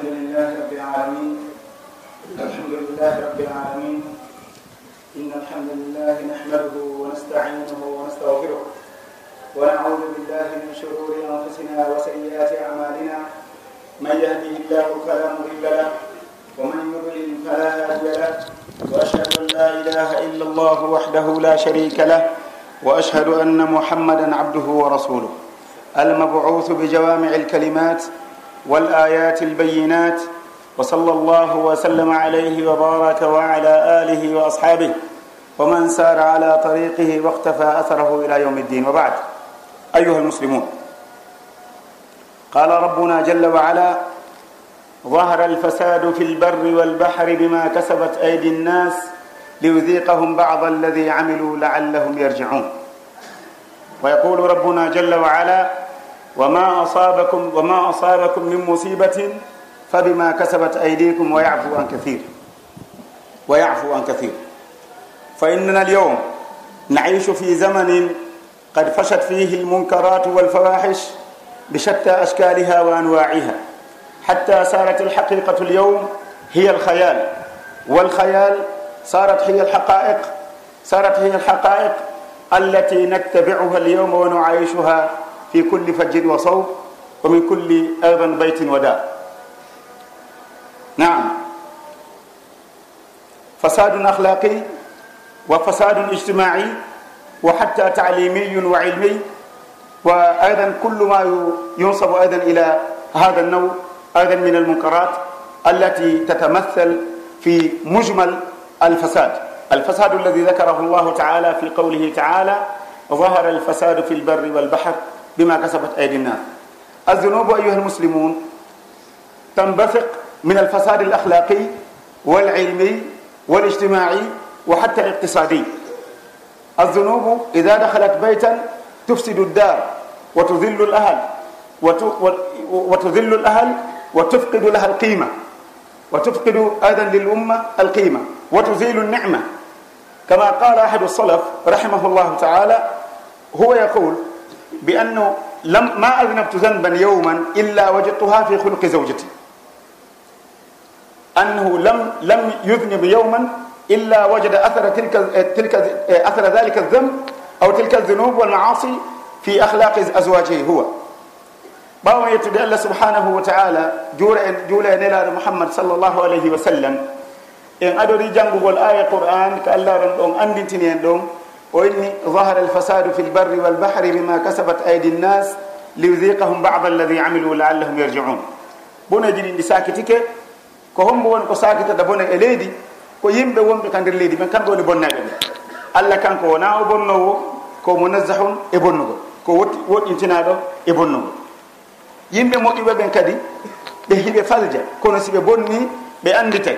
الحمد لله رب العالمين الحمد لله رب العالمين إن الحمد لله نحمده ونستعينه ونستغفره ونعوذ بالله من شرور أنفسنا وسيئات أعمالنا من يهده الله فلا مضل له ومن يضلل فلا هادي له وأشهد أن لا إله إلا الله وحده لا شريك له وأشهد أن محمدا عبده ورسوله المبعوث بجوامع الكلمات والآيات البينات وصلى الله وسلم عليه وبارك وعلى آله وأصحابه ومن سار على طريقه واقتفى أثره إلى يوم الدين وبعد أيها المسلمون قال ربنا جل وعلا ظهر الفساد في البر والبحر بما كسبت أيدي الناس ليذيقهم بعض الذي عملوا لعلهم يرجعون ويقول ربنا جل وعلا وما أصابكم وما أصابكم من مصيبة فبما كسبت أيديكم ويعفو عن كثير. ويعفو عن كثير. فإننا اليوم نعيش في زمن قد فشت فيه المنكرات والفواحش بشتى أشكالها وأنواعها. حتى صارت الحقيقة اليوم هي الخيال. والخيال صارت هي الحقائق صارت هي الحقائق التي نتبعها اليوم ونعايشها fi kulli fajjin wa sawm wa min kulli urban baytin wa dar naam. Fasadun akhlaqi wa fasadun ijtimai wa hatta talimiyun wa ilmiy wa aidan kullu ma yunsabu aidan ila hada annaw aidan min almunkarat allati tatamathal في مجمل الفساد الفساد الذي ذكره الله تعالى في قوله تعالى ظهر الفساد في البر والبحر بما كسبت أيدي الناس. الذنوب أيها المسلمون تنبثق من الفساد الأخلاقي والعلمي والاجتماعي وحتى الاقتصادي. الذنوب إذا دخلت بيتا تفسد الدار وتذل الأهل وتذل الأهل وتفقد لها القيمة وتفقد أيضا للأمة القيمة وتزيل النعمة. كما قال أحد السلف رحمه الله تعالى هو يقول بأنه لم ما أذنبت ذنبا يوما إلا وجدتها في خلق زوجتي أنه لم لم يذنب يوما إلا وجد أثر تلك تلك أثر ذلك الذنب أو تلك الذنوب والمعاصي في أخلاق أزواجه هو باو يتدي الله سبحانه وتعالى جورا جولا نلا محمد صلى الله عليه وسلم إن أدري جنبه الآية القرآن كالله رمضان أندتني أندون o inni ظهر alfasadu fi lbarri walbahri bima kasabat أيدي nnas ليذيقهم bada alladi عملوا laallahum يرجعون. boneji جيني ɗi sakitike ko hombo woni ko sakitata bone e leydi ko yimɓe wonɓe ka nder leydi men kamɓe woni bonnaɓe ɓe allah kanko wona o bonnowo ko munazzahun e bonnugol ko woɗɗintinaɗo e bonnugol yimɓe moƴƴuɓe ɓen kadi ɓe hiɓe falja kono si ɓe bonni ɓe andi tag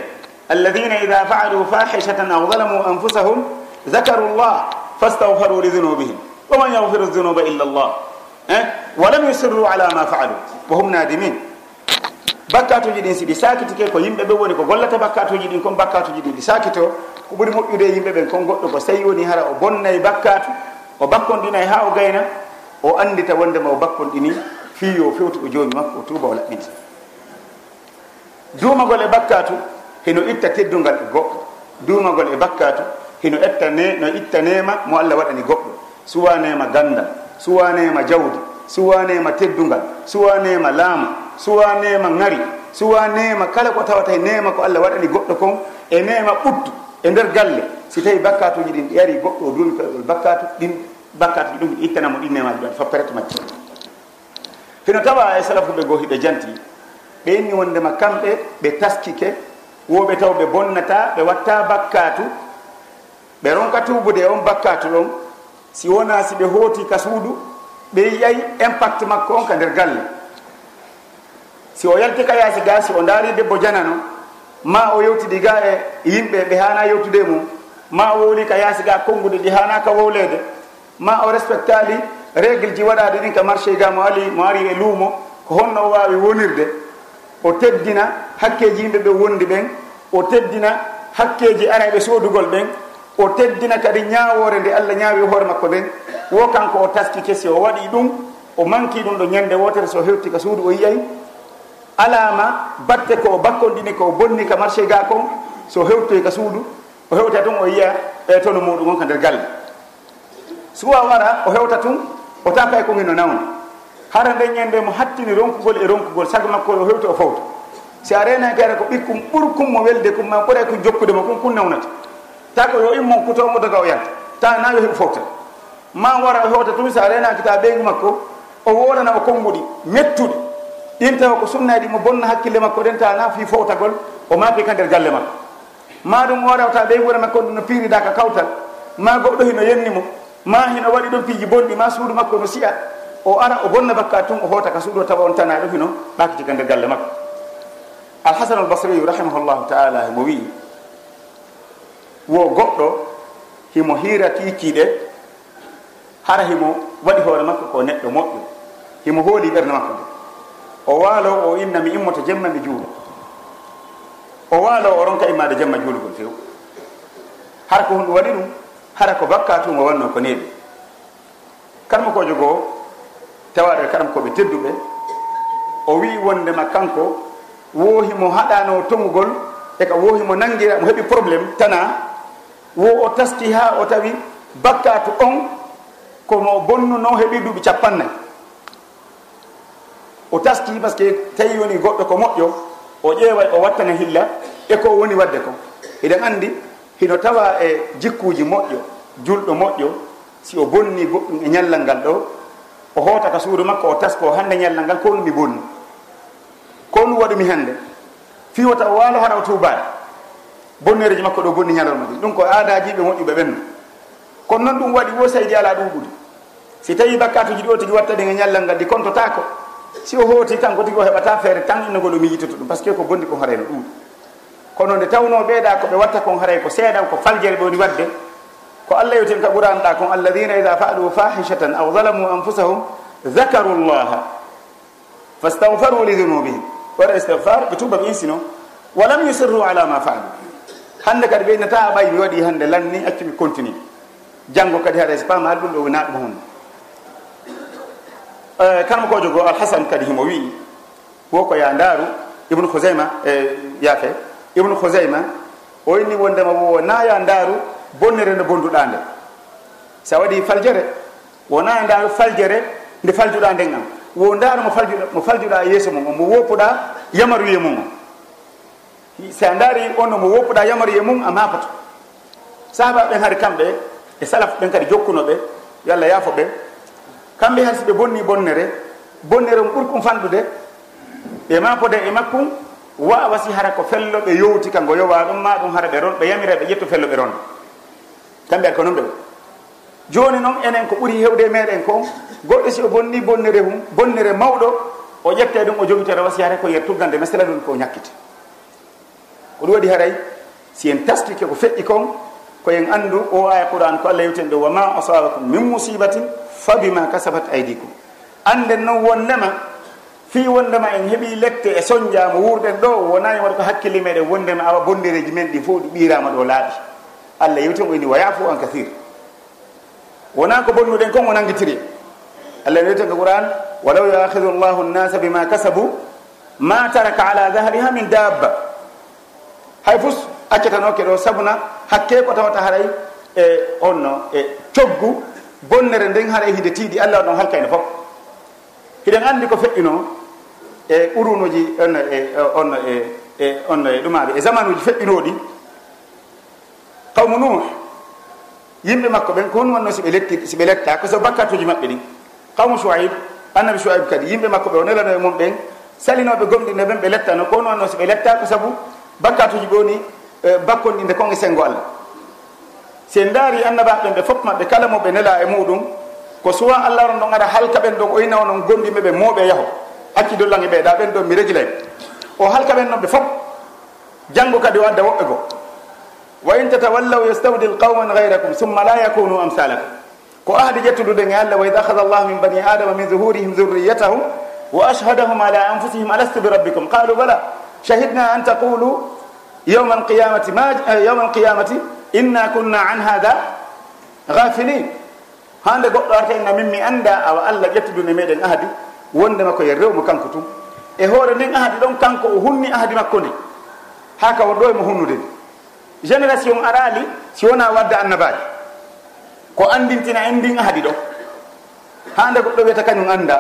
alladina ida faalu fahishatan aw zalamu anfusahum zakaru llah fastahfaru li لذنوبهم waman yahfiru الذنوب illa الله. walam yusirru ala ma faalu فعلوا. hum nadimin bakkatuji ɗin si siɗi sakitike ko yimɓe ɓe woni ko gollata bakkatuji ɗin kon bakkatuji ɗin ɗi sakito ko ɓuuri moƴƴude yimɓe ɓen kon goɗɗo ko sayi woni hara o bonnayi bakkatu o bakkonɗinayi ha o gayna o andita wondema o bakkonɗini fiyo fewtu o joomi makko o tuuba o laɓɓinta duumagol e bakkatu heno itta teddungal e goɗɗo duumagol e bakkatu hino ettane no itta nema mo allah waɗani goɗɗo. Suwanema gandal suwanema jawdi suwanema teddugal suwanema laama suwanema ŋari suwanema kala ko tawata e nema ko allah waɗani goɗɗo kon e nema ɓuttu e nder galle. Si tawi bakkatuji ɗin ɗi ari goɗɗo o duumi koyeɓol bakkatu ɗin bakkatuji ɗum ittanamo ɗin nemaji ɗon fo prete majji hino tawa e salafuɓe goo hiɓe janti ɓe inni wondema kamɓe ɓe taskike woɓe taw ɓe bonnata ɓe watta bakkatu ɓe ronka tubude on bakkatu ɗon si wona si ɓe hooti ka suudu ɓe yiyay impact makko on ka nder galle. Si o yalti ka yaasi ga si o ndaari debbo janano ma o yewtidi ga e yimɓe ɓe hana yewtude mum ma o wowli ka yaasi ga konngude ɗi hana ka wowlede ma o respectali régle ji waɗade ɗin ka marché ga mo ali mo ari e luumo ko honno o wawi wonirde. O teddina hakkeji yimɓe ɓe wondi ɓen o teddina hakkeji araɓe sodugol ɓen o teddina kadi ñawore nde allah ñaawi hoore makko nden wo kanko o taski kesi o waɗi ɗum o manki ɗum ɗo ñande wotere so hewti ka suudu o yiyay. Alama batte ko o bakkodini ko bonni ka marché ga kon so hewtoy ka suudu o hewta tun o yiya e tono muɗum on ka nder galle. Suwa wara o hewta tun o taka e kongino nawni hara nde ñande mo hattini ronkugol e ronkugol sago makko o hewti o fawta si a renaki ara ko ɓikkum ɓurkum mo welde kum ma ɓuura ko jokkude mo kum kum nawnata ta ko yo immon kutomo daga o yalta. Ta na yo heɓu fofta ma wara o hewta tumi sa renaki ta ɓeygu makko o wolana o konnguɗi mettuɗi ɗin tawa ko sunnaji mo bonna hakkille makko ɗen ta na fi fowtagol o maaki ka nder galle makko. Ma ɗum o wara ta ɓeyguure makko no piiridaka kawtal. Ma goɗɗo hino yenni mo. Ma hino waɗi ɗon piiji bonɗi ma suudu makko no siya o ara o bonna bakka tun o hoota ka suudu o tawa on tana ɗo hino ɓaakiti ka nder galle makko. Alhasanal basriyu rahimahullahu taala mo wii wo goɗɗo himo hiirati kiiɗe hara himo waɗi hoore makko ko neɗɗo moƴƴo. Himo hooli ɓernde makko nde. O waalo o inna mi immoto jemma mi juulo o waalo o ronka immade jemma juulugol few hara ko hunɗum waɗi ɗum hara ko bakka tum o wanno ko neeɓi karmakojo goo tawade karam koɓe tedduɓe o wi wondema kanko woohimo haɗano tongugol e ka woohimo nangira mo heeɓi probléme tana wo o tasti ha o tawi bakkatu on komo bonnuno heeɓi duuɓi capannay o taski par ce que tawi woni goɗɗo ko moƴƴo o ƴeeway o wattana hilla e ko woni wadde ko. Eɗen andi hino tawa e jikkuji moƴƴo julɗo moƴƴo si o bonni goɗɗum e ñallal ngal ɗo o hootata suudu makko o tasko hande ñallal ngal ko nu mi bonni. Ko nu waɗumi hannde. Fiwata o waalo hara o tuubaade bonnereji makko ɗo bonni ñalawma ndi ɗum ko aadaji ɓe moƴƴuɓe ɓenno kono noon ɗum waɗi wo saydi ala ɗuɓude si tawi bakkatuji ɗo tigi watta ɗi e ñallal ngal ɗi kontotako si o hooti tan ko tigi o heɓata feere tan innogol o mijitoto ɗum par ce que ko bonndi ko hareno ɗum. Kono nde tawno ɓeeɗa ko ɓe watta kon haray ko seeɗa ko faljere ɓe woni wadde ko allah yewten ka ɓuranɗa kon alladina ida faalu fahishatan aw zalamu anfusahum dakaru llaha fastahfaru li dunubihim waɗa istihfar ɓe tuba ɓe insino walam yusirru ala ma faalu hande kadi ɓeyna ta a ɓayi mi waɗi hande lanni accu mi continue. Janngo kadi haɗa so paama ɗum ɗo wona ɗum hunde eh, kanma kojo goo alhasan kadi himo wii woko ya ndaaru ibnu hosayma e yaafe ibnu hosayma o inni wondema wo na ya ndaaru bonnere nde bonduɗa nde sa waɗi faljere wona e ndaaru faljere nde faljuɗa nden an wo ndaaru mo faljuɗa mo faljuɗa yeeso mum o mo woppuɗa yamaru wiye mum. o sa ndaari on no mo woppuɗa yamaru e mum a mapato sahaba ɓen hari kamɓe e salaf ɓen kadi jokkunoɓe yo allah yaafo ɓe. Kamɓe hay so ɓe bonni bonnere bonnere on ɓurkum fanɗude ɓe mapode e makkum e wawa si hara ko fello ɓe yowti kanko yowa ɗum ma ɗum hara ɓe ron ɓe yamira ɓe ƴettu fello ɓe ron. Kamɓe ar ko noon ɓe joni noon enen ko ɓuuri hewde meɗen ko goɗɗo si o bonni bonnere hum bonnere mawɗo o ƴette ɗum o jogitere wasi hara ko yer tuggande masala ɗum ko ñakkite. o ɗum waɗi haray si en tastike ko feƴƴi kon koyen andu o aya qouran ko allah yewten ɗo wa ma asabakum min musibatin fa bima kasabat aydikum. Anden noon wondema fi wondema en heeɓi lekte e soñdiama wurden ɗo wonani waɗa ko hakkille meɗen wondema awa bondereji men ɗi fof ɗi ɓirama ɗo laaɓi. Allah yewten ko ini wa yafu an kathir. Wona ko bonnuɗen kon o nangitiri allah yewten ko qouran walaw yahidu llahu nnasa bima kasabu ma taraka ala dahriha min dabba. hay fus accatanoke ɗo sabuna hakke ko tawata haray e onno e coggu bonnere nden haray hide tiiɗi allah o ɗon halkayno fof. Hiɗen anndi ko feƴƴino e urunuji onno e onno e e onno e ɗumaɓe e zaman uji feƴƴinoɗi qawmu nuh yimɓe makko ɓen ko hon wanno siɓe letti siɓe letta ko so bakkatuji maɓɓe ɗin qawmu shoaib annabi shoaib kadi yimɓe makko ɓe o nelano e mum ɓen salinoɓe gomɗine ɓen ɓe lettano ko hon wanno siɓe letta ko saabu bakkatuji ɓe woni e, bakkonɗi nde konge sengo allah. Si en daari annabaɓe ɓe fof maɓɓe kala mo ɓe nela e muɗum ko suwa allah ron ɗon ara halka ɓen ɗon o ina onon gondiɓe ɓe mooɓe yaho. Hakkido lange ɓeeɗa ɓen ɗon mi régilay o halka ɓen noon ɓe fof janngo kadi o adda woɓɓe goo. Wa in tatawallaw yastawdil qawman gayrakum summa la yakunu amsalakum ko ahdi ƴettuduɗen e allah wa id ahada llahu min bani adama min zuhurihim zurriyatahum wa ashhadahum ala anfusihim alastu bi rabbikum? Qalu bala shahidna an taqulu yawma alqiyamati ma yawma alqiyamati inna kunna an hada gafilin hande goɗɗo arta en amin mi anda awa allah ƴettudune meɗen ahadi wondema koye rewmo kanko tum e hoore nden ahadi ɗon kanko o hunni ahadi makko ndi ha ka wonɗo emo hunnude ndi génération arali si wona wadde annabaji ko andintina en ndin ahadi ɗo hande goɗɗo wiyata kañum anda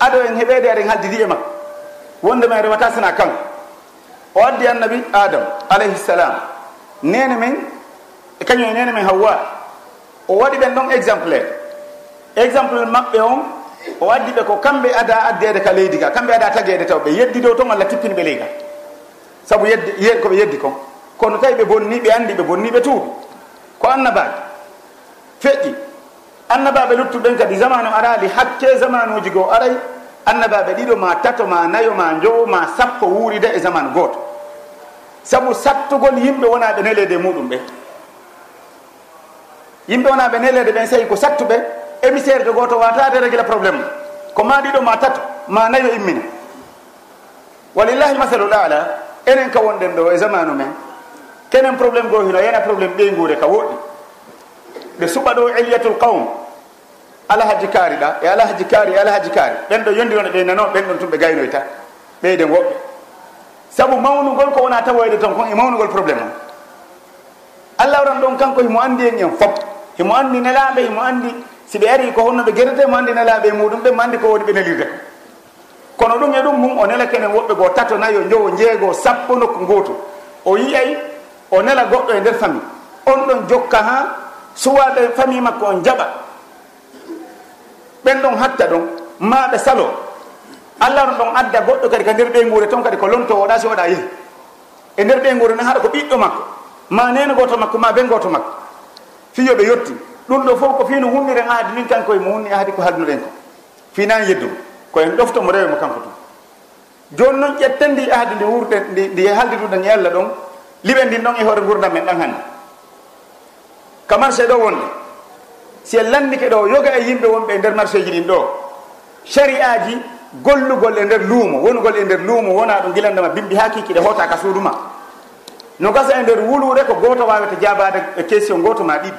aɗo en heɓede aɗen e makko wondema en rewata sana kanko o addi annabi adam alayhi salam. Nene men e kañum e nene men hawwa. O waɗi ɓen ɗon exemplaire exemple maɓɓe on o addi ɓe ko kamɓe ada addede ka leydi ga kamɓe ada tagede taw ɓe yeddi dow ton allah tippini ɓe ley ka. Saabu yeddi koɓe yeddi kon. Kono tawi ɓe bonni ɓe andi ɓe bonni ɓe tuuɓi ko annabaji feƴƴi. Annabaɓe luttuɓen kadi zamanu arali hakke zamanuji goo aray annabaɓe ɗiɗo ma tato ma nayo ma jowo ma sappo wuurida e zaman gooto. Saabu sattugol yimɓe wonaɓe nelede muɗum ɓe. Yimɓe wonaɓe nelede ɓen sayi ko sattuɓe émissaire de goto watade régla probléme ko ma ɗiɗo ma tato ma nayo immina. Walillahi masalul ala enen ka wonɗen ɗo e zamanu men. Kenen probléme go hino yana probléme ɓeyguure ka woɗɗi. Ɓe suɓa ɗo ilyatul qawm. alahaji kaari ɗa e alahaji kaari e alahaji kaari. Ɓen ɗo yondirone ɓe nano ɓen ɗon tun ɓe gaynoyta. Ɓeyde woɓɓe. Saabu mawnugol ko wona tawoyde ton kon e mawnugol probléme o allah waran ɗon kanko himo andi en en fof himo andi nelaɓe himo andi si ɓe ari ko honno ɓe guerete mo andi nelaɓe e muɗum ɓe mo andi ko woni ɓe nelirde. Kono ɗum e ɗum mum o nela kenen woɓɓe goo tato nayo jowo jeego sappo nokku gooto o yiyay o nela goɗɗo e nder famille. On ɗon jokka ha suwaɓe e famille makko on jaɓa. ɓen ɗon hatta ɗon maɗa salo. Allah on ɗon adda goɗɗo kadi ka nder ɓeyngure toon kadi ko lonto oɗa si oɗa yehi. E nder ɓeyngure nen haɗa ko ɓiɗɗo makko. Ma neno goto makko ma ɓen goto makko. Fiyoɓe yetti ɗum ɗo fof ko fino hummiren aadi nin kanko e mo hunni aadi ko haalduɗen ko. Finani yeddum koyen en ɗoftomo rewe mo kanko tum joni noon ƴetten ndi ahdi ndi wurde ndi e haldiduɗen e allah ɗon liɓe ndin ɗon e hoore gurdam men ɗan hannde. Ka marché ɗo wonde. si en landike ɗo yoga e yimɓe wonɓe e nder marché ji ɗin ɗo. Sari aji gollugol e nder luumo wonugol e nder luumo wona ɗo gilandema bimbi ha kikiɗe hoota ka suudu ma. No gasa e nder wulure ko goto wawete jabade e question goto ma ɗiɗi.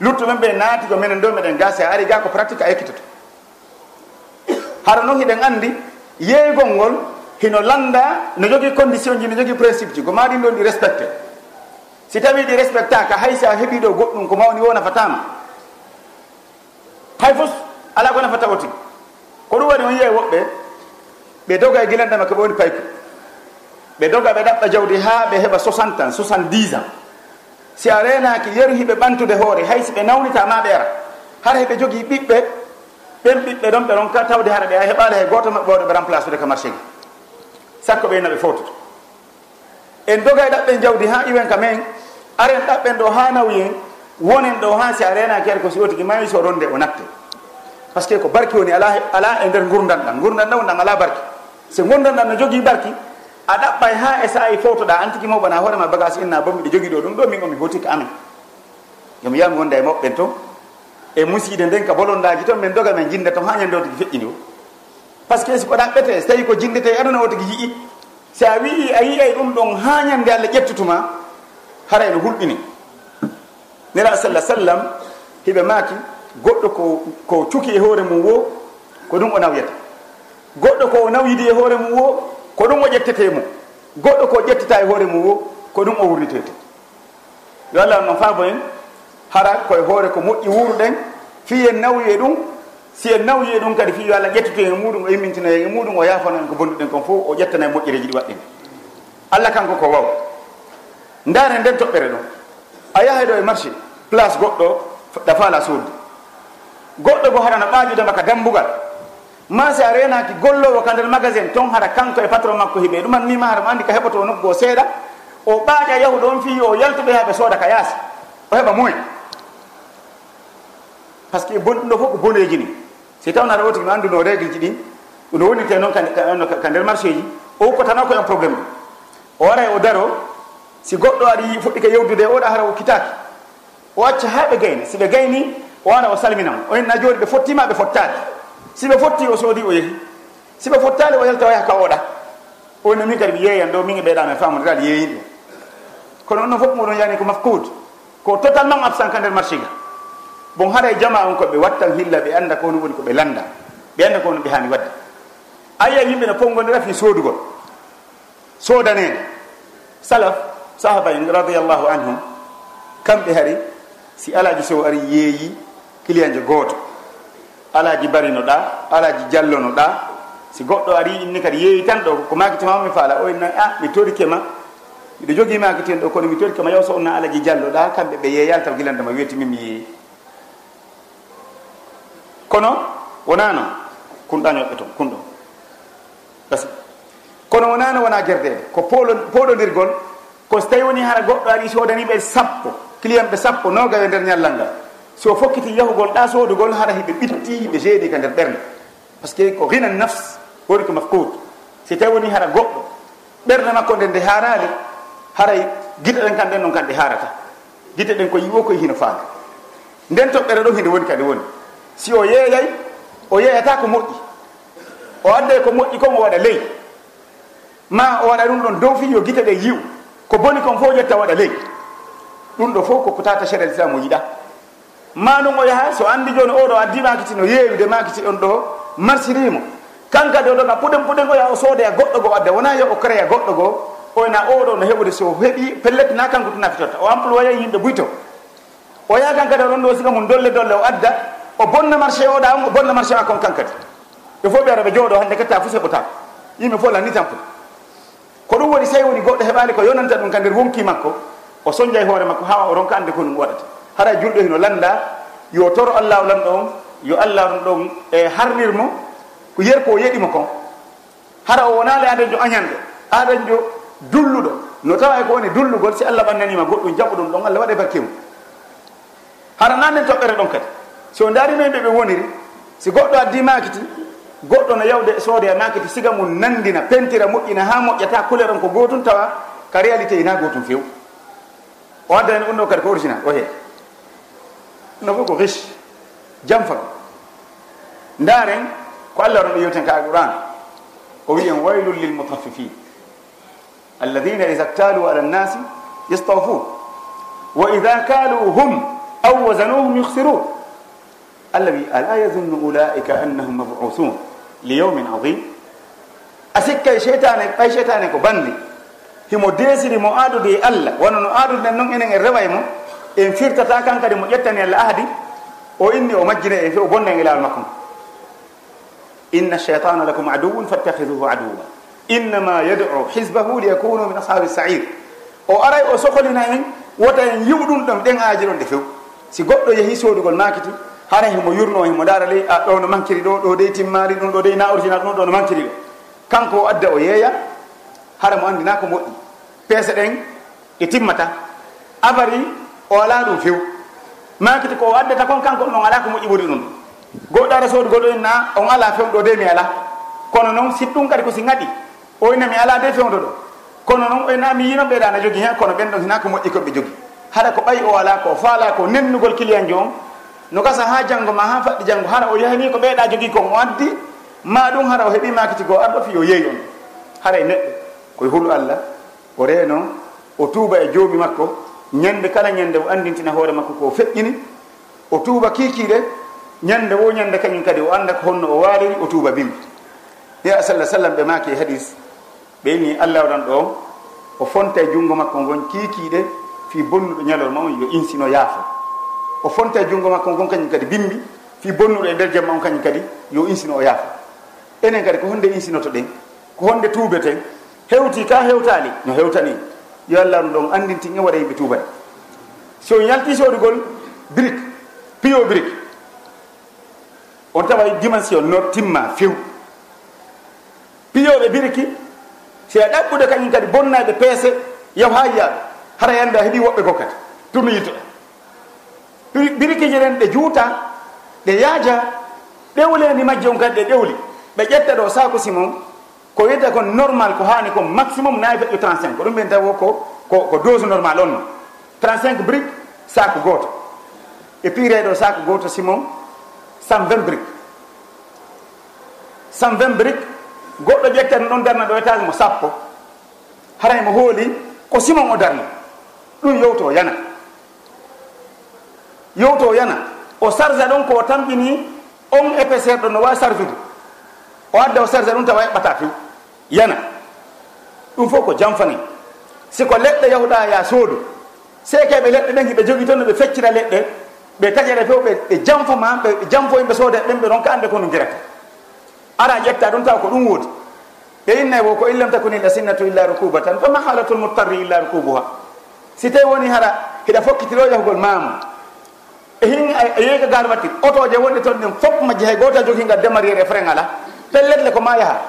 Luttuɓen ɓe naati ko minen ɗo meɗen gasi a ari ga ko pratique a ekkitoto. Hara noon hiɗen andi yeygol ngol hino landa no jogui condition ji no jogui principe ji ko maɗin ɗon ɗi respecté. si tawi ɗi respecta ka hay sa heeɓiɗo goɗɗum ko mawni wo nafatama. Hay fof ala ko nafata o tigi ko ɗum waɗi on yiya woɓɓe ɓe doga e guilandema ko ɓe woni payko ɓe doga ɓe ɗaɓɓa jawdi ha ɓe heɓa 60 ans 70 ans si a renaki yerhiɓe ɓantude hoore hay si ɓe nawnita ma ɓe ara hara heɓe jogui ɓiɓɓe ɓen ɓiɓɓe ɗon ɓe ɗon ka tawde hara ɓe a heɓali hay goto maɓɓe wawde ɓe remplace ude ka marché gi. Sakko ɓeyna ɓe fototo en doga e ɗaɓɓen jawdi ha iwen ka men aren ɗaɓɓen ɗo ha nawyen wonen ɗo ha si a renaki ari ko siwotigi mawi so ronde o natte. Par ce que ko barki woni ala ala e nder gurdan ɗan gurdan ɗan ɗan ala barki. So gurdan ɗan no jogui barki a ɗaɓɓay ha e sayi fotoɗa an tigui mawɓana hoorema bagage inna bo mbiɗa jogui ɗo ɗum ɗo min omi hotiki amen yomi yiyami wonda e moɓɓen to e musidde nden ka bolondaji toon min doga men jinde toon ha ñande o tigui feƴƴini o par ce que si ko ɗaɓɓete so tawi ko jindete aduna o tigui yii. Si a wii a yiyay ɗum ɗon ha ñande allah ƴettutuma hara ene hulɓini. Nera sallah sallam hiɓe maaki goɗɗo ko ko cuki e hoore mum wo ko ɗum o nawyata goɗɗo ko o nawyidi e hoore mum wo ko ɗum o ƴettete mum goɗɗo ko ƴettita e hoore mum wo ko ɗum o wurritete yo allah noon faabo en hara koye hoore ko moƴƴi wuruɗen fi en nawyi e ɗum si en nawyi e ɗum kadi fi yo allah ƴettitu e muɗum o yimmintina e muɗum o yafano en ko bonduɗen kon fof o ƴettana e moƴƴereji ɗi waɗɗen. Allah kanko ko wawa ndaare nden toɓɓere ɗon a yahay ɗo e marché place goɗɗo ɗa faala suudu. Goɗɗo bo haɗana ɓaajude ka dambugal ma si a renaki gollowo ka nder magasin ton haɗa kanko e patron makko hiɓe. Ɗuman mima haɗa mo andi ka heɓoto nokku o seeɗa. O ɓaaƴa yahuɗo on fi o yaltuɓe ha ɓe sooda ka yaasi. O heɓa moyen par ce que bonɗum ɗo fof ko boneji ni. Si tawno aɗa woti no anduno régle ji ɗin no wonirte noon ka nder marché ji o hukkotana ko en probléme ɗum. O waray o daro si goɗɗo aɗa fuɗɗi ka yewdude oɗa hara o kitaki. O acca ha ɓe gayni si ɓe gayni o ana o salminama. O henna joni ɓe fottima ɓe fottali si ɓe fotti o soodi o yeehi si ɓe fottali o yalta o yaha ka oɗa o no min kadi mi yeeyan ɗo min e ɓeeɗama e famude tal yeeyin ɗum. Kono on noon fof moɗon yani ko mafkude ko totalement absent ka nder marché ga bon haɗa e jama on koɓe wattan hilla ɓe anda ko hono woni koɓe landa ɓe anda ko hono ɓe hani wadde. A yimɓe no pongodira fi soodugol. Soodanede salaf sahaba en radiallahu anhum kamɓe hari si alaji sow ari yeeyi client gooto. Alaji barinoɗa alaji jallonoɗa si goɗɗo ari inni kadi yeeyi tan ɗo ko makitimami faala o inna a mi torikema miɗo jogii makitin ɗo kono mi torikema yaw so onna alaji jalloɗa kamɓe ɓe yeeyal taw gilandema weeti min mi yeeyi. Kono wona noon kunɗañoɓe toon kunɗo. Gasi kono wonano wona guerdede ko poɗodirgol ko so tawi woni hara goɗɗo ari sodaniɓe sappo client ɓe sappo nogawe nder ñallal ngal. So fokkiti yahugol ɗa sodugol hara hiɓe ɓitti hiɓe jeeɗi ka nder ɓerde par ce que ko hina nafs woni ko mafkud si tawi woni hara goɗɗo ɓerde makko nde nde harali haray guiɗe ɗen kamɗen noon kamɗe harata guite ɗen ko yiwo koye hino faanga nden toɓɓere ɗo hinde woni kadi woni. Si o yeeyay o yeeyata ko moƴƴi. O adday ko moƴƴi kon o waɗa ley. Ma o waɗa ɗum ɗon dow fi yo guite ɗe yiw ko boni kon fof ƴetta waɗa ley. Ɗum ɗo fof koko tata sérel islam o yiɗa. Manum o yaha so andi joni oɗo addi makiti no yeewi de makiti on ɗo marsirimo kanka ɗo ɗon puɗen puɗen o yaha o soodoya e goɗɗo goo adda wona yo o créa goɗɗo goo oyna oɗo no heɓude so heeɓi pellet na kanko to nafitotta o employé yimɓe buyto. O yaha kankadi oɗon ɗo siga mum dolle dolle o adda o bonna marché oɗa o bonna marché ma kon kankadi ɓe fof ɓe ara ɓe jooɗo hande ketta fof seɓotako yimɓe fof lannitan pum ko ɗum woni sawi woni goɗɗo heɓani ko yonanta ɗum ka nder wonki makko o soñja e hoore makko ha o ronka ande ko ɗum waɗata. Hara e julɗo e hino landa yo toro allah o lanɗo on yo allah on ɗon e harnirmo ko yer ko o yeɗimo kon. Hara o wonali adanjo añanɗo adanjo dulluɗo. No tawa ko woni dullugol si allah ɓannanima goɗɗum jaɓu ɗum ɗon allah waɗe bakke mum hara nannen toɓɓere ɗon kadi. So darino yimɓe ɓe woniri si goɗɗo addi makiti goɗɗo no yawde e soode e makiti siga mum nandina pentira moƴƴina ha moƴƴata couleur on ko gotum tawa ka réalité ina gotum few o addani ɗum ɗo kadi ko original o hee no fof ko riche jamfa ndaren ko allah ron ɗo yewten ka alquran o wi en waylul lil mutaffifin alladina ida ctalu ala nnasi yastawfun wa ida kaluhum aw wazanuhum yuhsirun allah wi ala yazunnu ulaika annahum mabuthun li yawmin adim a sikkay cheytane ɓay cheytane ko bandi. Himo desiri mo adude e allah. Wona no aaduden noon enen en reway mo en firtata kan kadi mo ƴettani allah ahadi o inni o majjine en fe o bonna en e laawol makko ngo inna cheytana lakum aduwun fattahiduhu aduwa innama yad'u hisbahu liyakunu min ashabi sair o aray o soholina en wota en yiwɗum ɗon ɗen aaji ɗon de few. Si goɗɗo yeehi soodugol makiti hara himo yurno himo dara ley a ɗo no mankiri ɗo ɗo dey timmari ɗum ɗo dey na original ɗum ɗo no mankiri ɗo kanko o adda o yeeya hara mo andina ko moƴƴi. Peese ɗen ɗe timmata. Abari o ala ɗum few. Makiti ko o addata kon kanko ɗon ala ko moƴƴi ɓuri ɗum. Goɗɗo ara soodu goɗo en na on ala few ɗo de mi ala kono noon si ɗum kadi ko si gaɗi oyna mi ala de fewdo ɗo. Kono noon oyna mi yino ɓeeɗa na jogui hen kono ɓen ɗon hina ko moƴƴi koɓe jogui haɗa ko ɓayi o ala ko faala ko nennugol client jo on no gasa ha janggo ma ha faɗɗi janggo hara o yahani ko ɓeeɗa jogui ko o addi ma ɗum hara o heeɓi makiti goo arɗo fi o yeeyi on. Hara e neɗɗo koye hulu allah o reeno o tuuba e joomi makko ñande kala ñande o andintina hoore makko ko feƴƴini o tuuba kiikiiɗe ñande wo ñande kañum kadi o anda ko honno o waaliri o tuuba bimbi. Ya sallah sallam ɓe maaki e hadis ɓeyni allah waɗan ɗo o fonta e junngo makko ngon kiikiiɗe fi bonnuɗo ñalol ma on yo insino yaafo o fonta e junngo makko gon kañum kadi bimbi fi bonnuɗo e nder jamma on kañum kadi yo insino o yaafa. Enen kadi ko honde insinoto ɗen ko honde tuubeten hewti ka hewtali no hewtani. Yo allah ɗum ɗon andinti e waɗa yimɓe tuubade so yalti sodugol brique piyo brique. On tawa dimension no timma few. Piyoɓe biriki si a ɗaɓɓude kañum kadi bonnaɓe peese yaw ha yiyaɓe hara a heeɓi woɓɓe ko kadi tumi yittoɗa. birikeje ɗen ɗe juuta ɗe yaaja ɗewleni majje on kadi ɗe ɗewli. Ɓe ƴetta ɗo sakusi mum ko wiyta ko normal ko hani ko maximum nayi feƴƴo 35 ko ɗum ɓen tawo ko ko dose normal on. 35 brique sac goto e pireɗo sac goto simon 120 brique. 120 brique goɗɗo ƴettata ɗon darna ɗo étage mo sappo. Haray mo hooli ko simon o darna. Ɗum yowto yana. yowto yana o sarge ɗon ko tampini on épaisseur ɗo no wawi sarvide o adda o sarja ɗum tawa heɓɓata few yana. Ɗum fof ko jamfani. Siko leɗɗe yahuɗa ya soodu. Sekeɓe leɗɗe ɗen hiɓe jogui toon no ɓe feccira leɗɗe ɓe taƴere few ɓe jamfa ma ɓe janfo yimɓe soodeɓe ɓen ɓe ɗon ka ande kono jirata ara ƴetta ɗum taw ko ɗum woodi. Ɓe innay wo ko illam takuni la sinnatu illa rukuba tan fa mahalatul muttarri illa rukubuha. Si tawi woni hara hiɗa fokkitiro yahugol maamu. E hin yeyka gar watti auto je wonɗi toon ɗen fof majje hay goto joginga démarriére e frein ala. Pelletle ko ma yaaha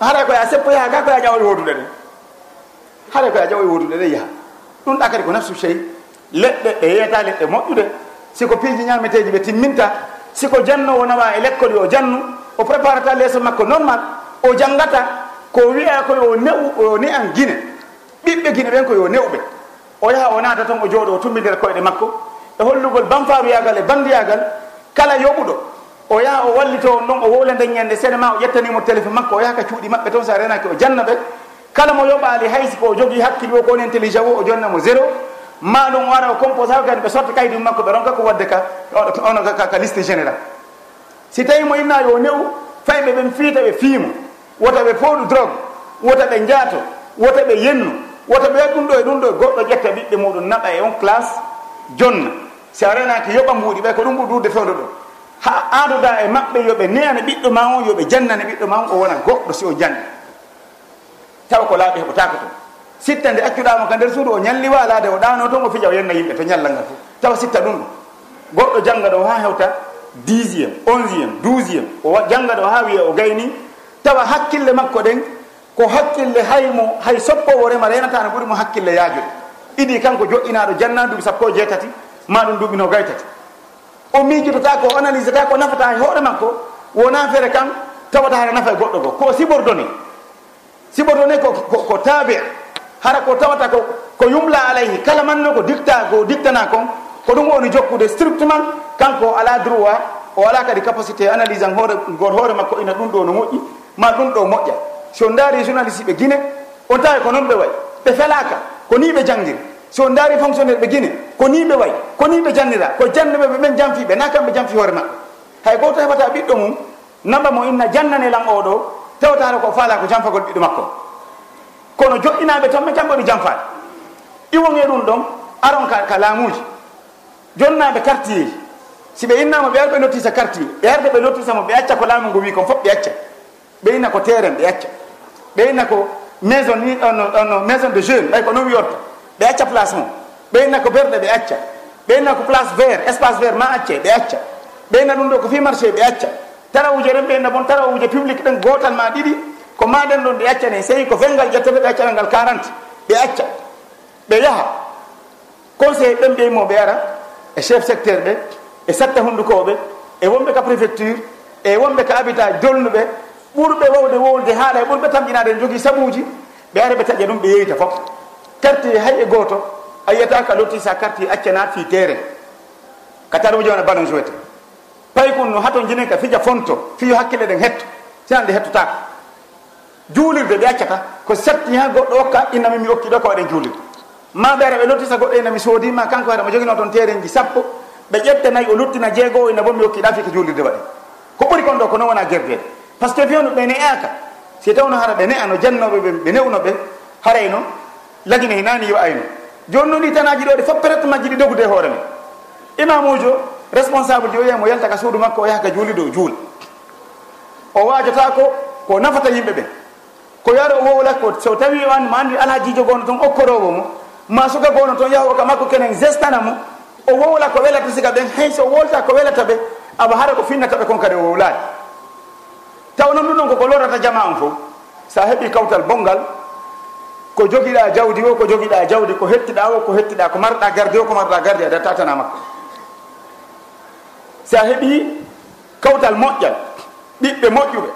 haɗa koya seppo yaha ga koya ƴawol wodude ɗen haɗa koya ƴawoy wodude ɗen yaha. Ɗum ɗa kadi ko nafsu chey leɗɗe e yeyata leɗɗe moƴƴude. Siko piiji ñameteji ɓe timminta siko jannowo nawa e l'école yo jannu o préparata leeso makko normal o janggata ko wiya ko yo newu o ni an guine ɓiɓɓe guine ɓen ko yo newɓe. O yaha o naata toon o jooɗo o tummidira koyɗe makko. e hollugol banfaruyagal e bandiyagal kala yoɓuɗo. O yaha o wallito on ɗon o wowla nden ñande seeɗa ma o ƴettanimo téléphone makko o yaha ka cuuɗi maɓɓe toon sa renaki o janna ɓe. Kala mo yoɓali haysi ko o jogui hakkille o ko woni intelligent o o jonnamo zéro. Ma ɗum o wara o compose ha kadi ɓe sorta kaydi makko ɓe ronka ko wadde ka ono ka liste général. Si tawi mo innayi o newu fayɓe ɓen fiita ɓe fiimo. Wota ɓe pooɗu drogue wota ɓe jaato wota ɓe yennu wota ɓe ɗum ɗo e ɗum ɗo goɗɗo ƴetta ɓiɓɓe muɗum naɓa e on classe jonna. si a renaki yoɓa mbuuɗi ɓay ko ɗum ɓurdude fewde ɗo ha adoda e maɓɓe yoɓe neyana ɓiɗɗo ma on yoɓe jannane ɓiɗɗo ma on o wona goɗɗo si o janni tawa ko laaɓi heɓotako toon sitta nde accuɗamo ka nder suudu o ñalli walade o ɗano toon o fija o yenna yimɓe to ñallal ngal fof tawa sitta ɗum ɗo. Goɗɗo jangga ɗo ha hewta dixiéme onziéme douziéme o jangga ɗo ha wiya o gayni. Tawa hakkille makko ɗen ko hakkille haymo hay soppowo rema renata no ɓuuri mo hakkille yaajude. Idi kanko joɗɗinaɗo jannaduɓe sappo e jeetati. ma ɗum duuɓi gaytati. O miijotota ko analyse ta ko nafata e hoore makko wona feere kan tawata hara nafa e goɗɗo go ko sibordone sibordone ko tabi hara ko tawata ko ko yumla alayhi kala manno ko dicta ko dictana kon ko ɗum woni jokkude strictement kanko ala droit o ala kadi capacité analyse an hoore goto hoore makko ina ɗum ɗo no moƴƴi ma ɗum ɗo moƴƴa. So daari journaliste ɓe guine on tawi ko noon ɓe wayi ɓe felaka ko ni ɓe janggiri so daari fonctionnaire ɓe guine ko ni ɓe way ko ni ɓe jannira ko jande ɓe ɓen jamfiɓe na kamɓe jamfi hoore maɓɓe. Hay goto heɓata ɓiɗɗo mum namba mo inna jannane lan oɗo tewtata ko faala ko jamfagol ɓiɗɗo makko. Kono joɗɗinaɓe tan ma jamɓoɗi jamfade iwon e ɗum ɗon aron ka ka laamuji jonnaɓe quartier ji. Si ɓe innama ɓe arɓe nottisa quartier ɓe arde ɓe nottisamo ɓe acca ko laamu ngo wi kon foof ɓe acca ɓe inna ko terrain ɓe acca ɓe inna ko maison ni ono maison de jeune ɓay ko noon wiyotta ɓe acca place mum. Ɓeyna ko berɗe ɓe acca. Ɓeyna ko place vert espace vert ma acce ɓe acca. Ɓeyna ɗum ɗo ko fi marché ɓe acca. Tarawuje ren ɓeyna bon tarawuje public ɗen gotal ma ɗiɗi ko maɗen ɗon ɗe accane sewi ko fengal ƴettete ɓe accanal ngal 40 ɓe acca. Ɓe yaaha conseil ɓen ɓeymo ɓe ara e chef secteur ɓe e satta hundukoɓe e wonɓe ka préfecture e wonɓe ka habitat dolnuɓe ɓurɓe wowde wowde haala e ɓurɓe tamƴinade en jogui sabuji ɓe ara ɓe taƴa ɗum ɓe yeyta foof tarti hay e gooto a yiyata ka lotti sa karti accana fi terrain. Ka taɗum wona ballon jouete pay kon no hato jinen ka fija fonto fiyo hakkille ɗen hetto sinande hettotaka juulirde ɓe accata ko satti ha goɗɗo okka innami mi okkiɗo ko waɗen juulirde. Ma ɓeere ɓe lottisa goɗɗo inami soodima kanko hade mo joguino toon terrain ji sappo ɓe ƴettanayi o luttina jeegoo inna bo mi okkiɗa fi ko juulirde waɗe ko ɓuri kon ɗo ko non wona gerdede par ce que fewno ɓe ne aka si tawno hara ɓe ne'a no jannoɓe ɓe ɓe newno ɓe harayno lagine hinani yo ayno. Joni noon ɗi tanaji ɗo ɗe fof prête majji ɗi dogude e hoore men. Imamujo responsable ji o yiyamo yalta ka suudu makko o yaha ka juuli dow juula o wajata ko ko nafata yimɓe ɓe. Ko yaro o wowlat ko so tawi an ma andi ala gono toon okkorowo mo ma suka gono toon yahowo ka makko kenen gestana mo o wowla ko welata siga ɓen hay so wolta ko welata ɓe awa hara ko finnata ɓe kon kadi o wowlani taw noon ɗum ɗon koko lorata jama on fof sa heeɓi kawtal bongal ko jogiɗa jawdi o ko jogiɗa jawdi ko hettiɗa o ko hettiɗa ko marɗa garde o ko marɗa garde a datta tan a makko. Sa heeɓi kawtal moƴƴal ɓiɓɓe moƴƴuɓe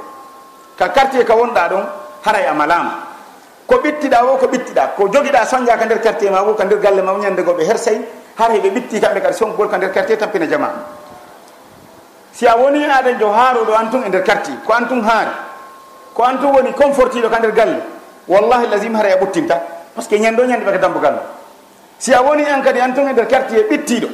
ka quartier ka wonɗa ɗon haray a malama. Ko ɓittiɗa o ko ɓittiɗa. Ko jogiɗa soñja ka nder quartier ma o ka nder galle ma ñande goɓe hersayi har heɓe ɓitti kamɓe kadi sonkgol ka nder quartier tampina jama. Si a woni aɗen jo haaroɗo an tun e nder quartier ko an tun haari ko an tun woni confortiɗo ka nder galle wallahi lasim hara e ɓottinta par ce que ñande o ñande ɓe ko dambugal no si a woni an kadi an ton e nder quartier ɓittiɗo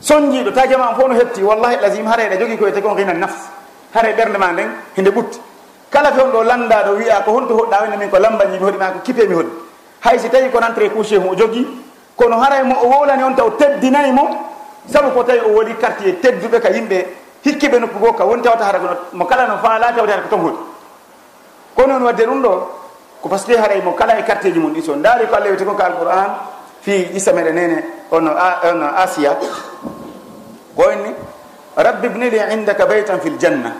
soñjiɗo ta jama fof no hetti. Wallahi lasim haray ɗa jogui koye tagi on hina nafs hara e ɓernde ma nden hende ɓutti. Kala fewn ɗo landaɗo wiya ko honto hoɗɗa wenne min ko lambañi mi hoɗi ma ko kipe mi hoɗi. Hay si tawi kono entré couché mo o jogui kono haray e mo o wowlani on taw teddinayi mo saabu ko tawi o woni quartier tedduɓe ka yimɓe hikkiɓe nokku goo ka woni tawata hara mo kala no faala tawta hara ko ton hoɗi. Kono on wadde ɗum ɗo ko par ce que haray mo kala e quartier ji mum ɗi so. Ndaari ko allah wiyete ko ka alqouran fi issa meɗe nene ono ono asia ko inni? Rabbi bni li indaka baytan fi ljanna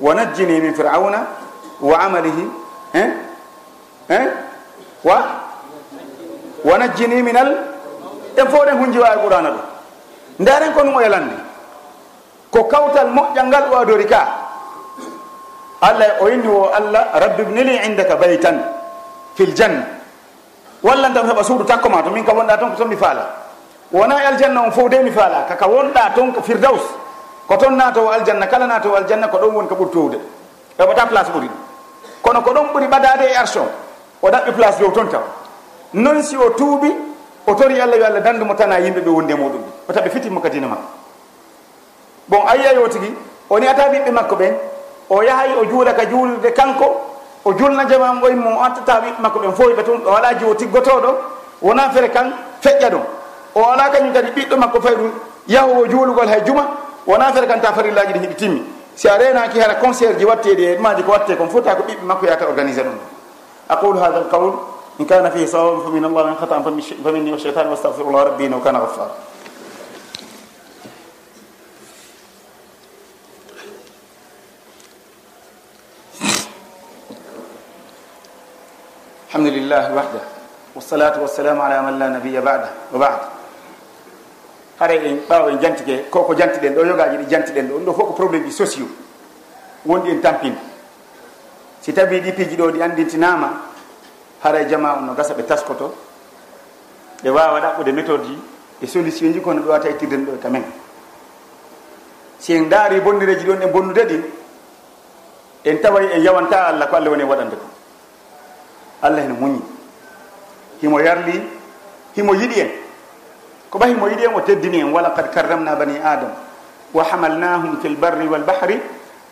wa najjini min firauna wa amalihi e e wa? Wa najjini min al en fo ɗen hunji wawi qurana ɗo. Ndaren ko ɗum o yalande ko kawtal moƴƴal ngal o adori ka. allah o inni o allah rabbi bnili indaka baytan fil janna. Walla ndam heɓa suudu takko ma to min ka wonɗa ton ko toon mi faala. Wona e aljanna on fof de mi faala kaka wonɗa toon ko firdaus ko ton natowo aljanna kala natowo aljanna ko ɗon woni ko ɓuri towde heɓata place ɓuri. Ɗum kono ko ɗon ɓuri ɓadade e arson o ɗaɓɓi place dow toon taw. Noon si o tuuɓi o tori allah yo allah dandumo tan a yimɓeɓe wondi e muɗum o taɓe fitinmo kadina makko bon a yiyay o tigui o ni ata ɓiɓɓe makko ɓen o yahay o juula ka juulirde kanko o julna jamam goye mo o antata ɓiɓɓe makko ɓen fof ɓe toon o ala jiwo tiggotoɗo wona fere kan feƴƴa ɗum. O ala kañum kadi ɓiɗɗo makko fay ɗum yahowo juulugol hay juma wona fere kan ta farillaji ɗi hiɗi timmi. Si a renaki hara concert ji watteɗi e ɗumaji ko watte kon fota ko ɓiɓɓe makko yata organisé ɗum. Aqulu hada l qawl in kana fihi sawabun fa min allah min hatan faminni wa cheytan wastafiru llah rabbi innahu kana gaffara الحمد wahda. Wassalatu wassalamu ala man la nabiya bada wa bad. Hare en ɓaawa en jantike koko jantiɗen ɗo yogaji ɗi jantiɗen ɗo ɗum ɗo fof ko probléme ɗi sociaux wonɗi en tampinde. Si tawi ɗi piiji ɗo ɗi andintinama hara jama on no gasa ɓe taskoto ɓe wawa ɗaɓɓude méthode ji e solution ji kono ɓe wata e ittirden ɗo e tamen si en daari bonnireji ɗon e bonnude ɗi en taway en yawanta allah ko allah woni e waɗande ko. allah ene muñi. Himo yarli himo yiɗi en. Ko ɓa himo yiɗi en o teddini en. Wala kad karramna bani adam wa hamalnahum fi lbarri walbahri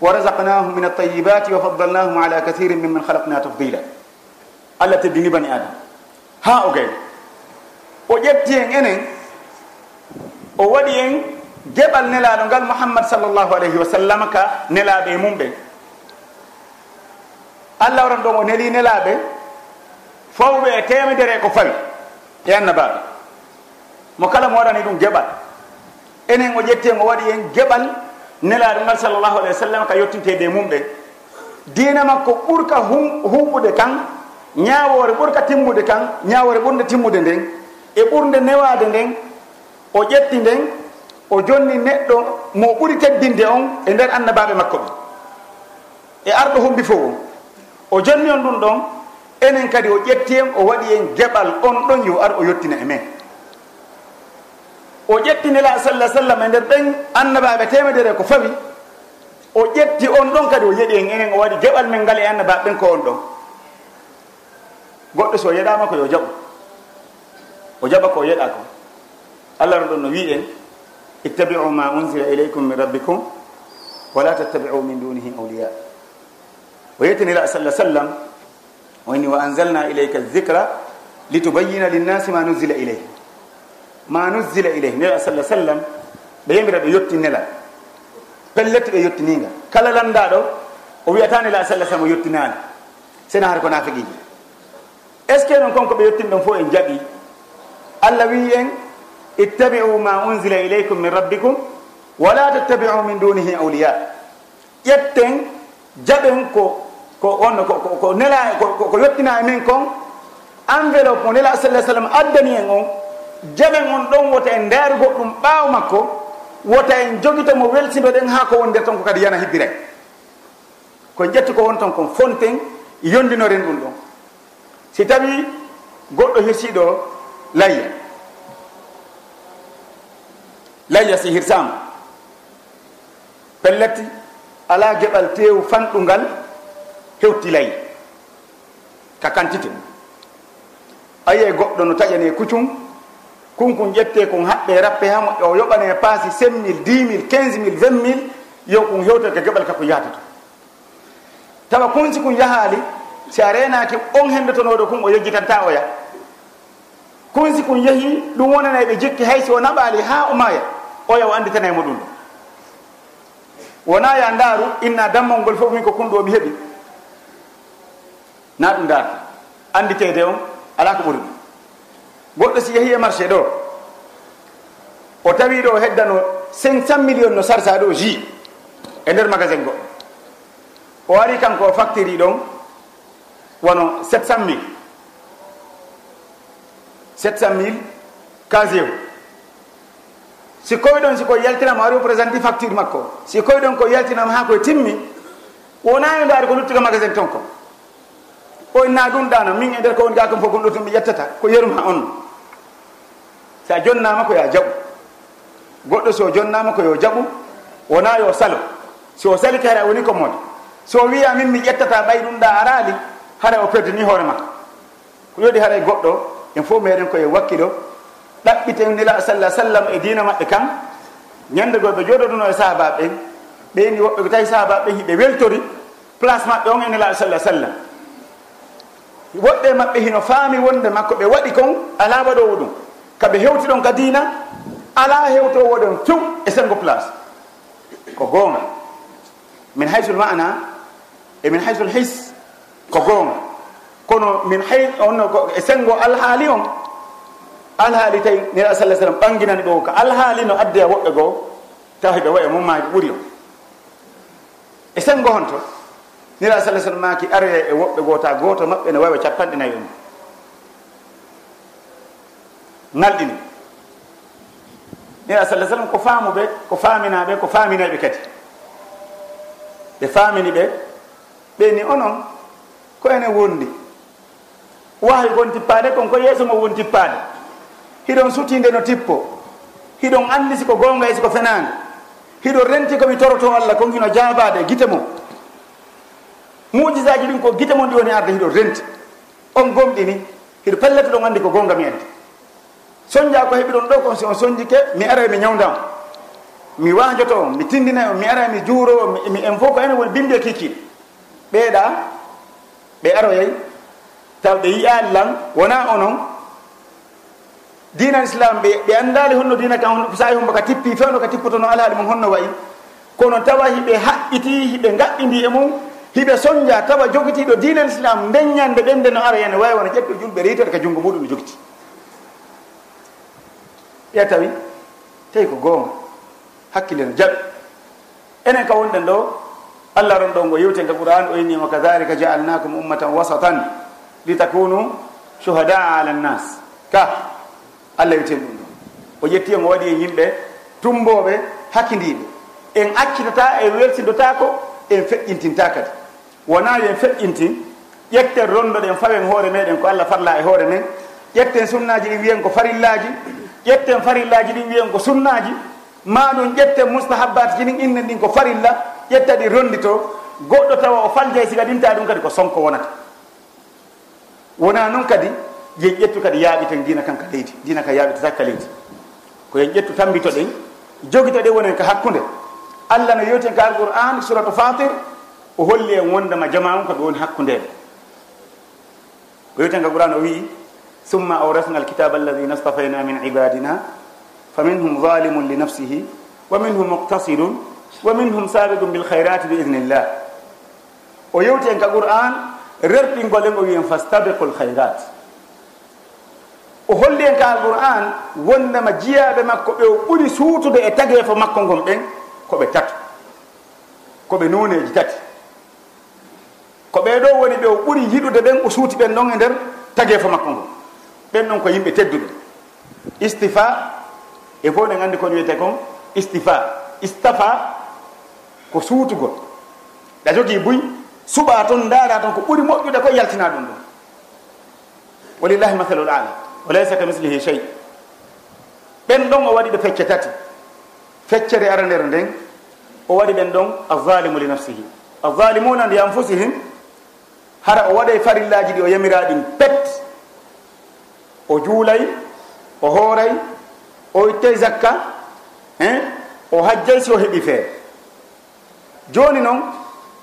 wa razaqnahum min altayibati wa faddalnahum ala kathirin mimman halaqna tafdila. Allah teddini bani adam. Ha o gay. O ƴetti en enen o waɗi en geɓal nelaɗo ngal mouhammad sallllahu alayhi wa sallam ka nelaɓe e mum ɓe. Allah waran ɗon o neli nelaɓe fawɓe e temedere ko fawi e annabaɓe. Mo kala mo waɗani ɗum geɓal. Enen o ƴetti ngo waɗi en geɓal nelaɗo ngal sallllahu alayhi wa sallam ka yettintede mum ɓe diina makko ɓurka humɓude kan ñawore ɓurka timmude kan ñawore ɓurde timmude nden e ɓurde newade nden o ƴetti nden o jonni neɗɗo mo ɓuri teddinde on e nder annabaɓe makko ɓe e arɗo hombi fo on o jonni on ɗum ɗon enen kadi o ƴetti en o waɗi en geɓal on ɗon yo ar o yettina e men. O ƴettinila sallah sallam e nder ɓen annabaɓe temedere ko fawi. O ƴetti on ɗon kadi o yeɗi en enen o waɗi geɓal men ngal e annabaɓe ɓen ko on ɗon. Goɗɗo so yeɗama ko yo jaɓu o jaɓa ko yeɗa ko. Allah no ɗon no wi en ittabiu ma unzila ilaykum min rabbikum wala tattabiu min dunihi awliya. O yettinila sallah sallam wayni wa anzalna ilayka dicra litubayina linnasi ma nuzila ilayhi ma nuzila ilayhi newa sallah sallam ɓe yemira ɓe yetti nelal pelletti ɓe yettininga kala landaɗo o wiyatani la sallah sallam o yettinani sena har ko nafiqiji est ce que non konko ɓe yettin ɗon fof en jaaɓi allah wi en ittabi'u ma unzila ilaykum min rabbikum wala tattabi'u min dunihi awliya. Ƴetten jaɓen ko ko on ko nela ko yettina e min kon enveloppe mo nela sallah sallam addani en on jaɓen on ɗon wota en ndaari goɗɗum ɓaawo makko wota en jogito mo welsiɓe ɗen haa ko won nder ton ko kadi yana hibbire ko ƴetti ko won ton kon fonten yondinoren ɗum ɗon. Si tawi goɗɗo hirsiɗo layya. Layya si hirsama. Pelletti ala geɓal tewu fanɗungal hewtilay. Ka quantité a goɗɗo no taƴane kucum kunkun ƴette kon haɓɓe rappe ha moƴƴo o yoɓane paasi cinq mille dix mille quinze mille vingt mille yo kon hewtel ka e geɓal ka ko yahata to. Tawa kunsi kun yahaali si a renaki on hendotonoɗo kun o yejjitanta oya kunsi kun yeehi ɗum wonanay ɓe jikki haysi o naɓaali ha o maya oya o anditana e muɗum ɗo wona ya ndaaru inna dammol ngol fof min ko kunɗo mi heɓi. na ɗum darde anditede on ala ko ɓuri ɗum. Goɗɗo si yehi e marché ɗo o tawi ɗo o heddano 500 million no sarsa ɗo ji e nder magasin goɗɗo o ari kanko o factiri ɗon wono 700 mille. 700 mille casier o. Si koye ɗon siko yaltinama ari o présenti facture makko si koye ɗon ko yaltinama ha koye timmi wona yo e ndaari ko luttuga magasin ton ko o oyna ɗum ɗano min e nder ko woni ga kam fof gonɗo tum mi ƴettata ko yeruma on. Sa jonnama ko ya jaɓu. Goɗɗo so jonnama ko yo jaɓu wona yo salo. So sali kare a woni ko mode so wiya min mi ƴettata ɓay ɗum ɗa arali hara o perdini hoore makko. Ko yoɗi haray e goɗɗo en fof meɗen koye wakkiɗo ɗaɓɓiten nila sallah sallam e dina maɓɓe kan ñande go ɓe joɗoɗuno e sahabaɓe ɓeni woɓɓe ko tawi sahabaɓe hiɓe weltori place maɓɓe on e nila sallah sallam woɓɓe maɓɓe hino faami wonde makko ɓe waɗi kon ala waɗowo ɗum. Kaɓe hewti ɗon ka diina ala hewtowo ɗon few e sengo place. Ko goonga. Min haysul mana e min haysul his ko goonga. Kono min hay onno e sengo alhaali on alhaali tawi nira sa sallam ɓanginani ɓe ko alhaali no adde a woɓɓe goo taw heɓe wayi mum ɓuuri ɓuri on. E sengo honto nira sall sallam maki aroye e woɓɓe goota goto maɓɓe ne wawi capanɗe nayi on nalɗini nira sall sallam ko faamuɓe ko faaminaɓe ko faaminayɓe kadi. Ɓe faamini ɓe ɓeni onon ko ene wondi. Wawi gon tippade kon ko yeeso mo won tippade hiɗon sutinde no tippo. Hiɗon andi siko gonga e siko fenade hiɗon renti komi toroto allah konguino jabade guite mum mujisaji ɗin ko guite mon ɗi woni arde hiɗo renti. On gomɗini hiɗo pellete ɗon andi ko gonga mi andi soñja ko heɓi ɗon ɗo kon si on soñjike mi ara mi ñawdam mi wajoto on mi tindina on mi ara mi juuro mi en fof ko ene woni bimbi e kikiɗe ɓeeɗa ɓe aroyey taw ɓe yiyali lan wona onon. Dina islam ɓe ɓe anndali honno dina kan sahi hombo ka tippi fewno ka tippotono alhaali mum honno wayi. Kono tawa hiɓe haɓɓiti hiɓe gaɓɓindi e mum hiɓe soñdia tawa jogitiɗo diinal islam deññande ɓennde no ara hene wawi wona ƴetto julɓe reytere ka junngo muɗum no jogiti. Ɓe tawi tawi ko goonga hakkille no jaɓi. Enen ka wonɗen ɗo allah ron ɗon o yewten ka qouran o innima kadalika jaalnakum ummatan wasatan litakunu shuhadaa ala nnas ka allah yewten ɗum ɗo o ƴetti en o waɗi e yimɓe tumboɓe hakkidiɓe en accitata e welsidotako en feƴƴintinta kadi. wona yen feƴƴintin ƴetten rondoɗen fawen hoore meɗen ko allah farla e hoore men ƴetten sunnaji ɗi wiyen ko farillaji ƴetten farillaji ɗin wiyen ko sunnaji ma ɗum ƴetten mustahabat ji innen ɗin ko farilla ƴetta ɗi rondi to goɗɗo tawa o faljay siga ɗinta ɗum kadi ko sonko wonata. Wona noon kadi yen ƴettu kadi yaaɓiten dina kanka leydi dina ka yaaɓi tata leydi. Ko yen ƴettu tambito ɗen jogito ɗe wonen ka hakkude allah no yewten ka alqouran suratu fatir o holli en wondema jama on ko ɓe woni hakkundede o wiyetega qouran o wii summa awrasna alkitaba alladina stafayna min ibadina fa minhum zalimun li nafsihi wa minhum muqtasidun wa minhum sabiqum bilhayrati bi idnillah o yewti en ka qouran rerɓingol en o wiyen fastabiqu lhayrat o holli en ka alqouran wondema jiyaɓe makko ɓe o ɓuuri suutude e tageefo makko ngon ɓen koɓe tato koɓe noneji tati. ko ɓeeɗo woni ɓe o ɓuri yiɗude ɓen o suuti ɓen ɗon e nder tageefo makko ngo ɓen ɗon ko yimɓe tedduɓe istifa e fof ne nganndi kon wiyete kon istifa. Istafa ko suutugol. Ɗa jogii buy suɓa toon ndaara toon ko ɓuri moƴƴude ko yaltina ɗum ɗon walillahi mathalul ala wa laysa ka mislihi chey ɓen ɗon o waɗi ɓe fecce tati. Feccere ara nder nden o waɗi ɓen ɗon azalimu li nafsihi. Azalimuna ndi anfusihim hara o waɗay farillaji ɗi o yamiraɗin pet o juulay o hooray o ittay zakka hein? O hajjay si o heɓi fee. Joni noon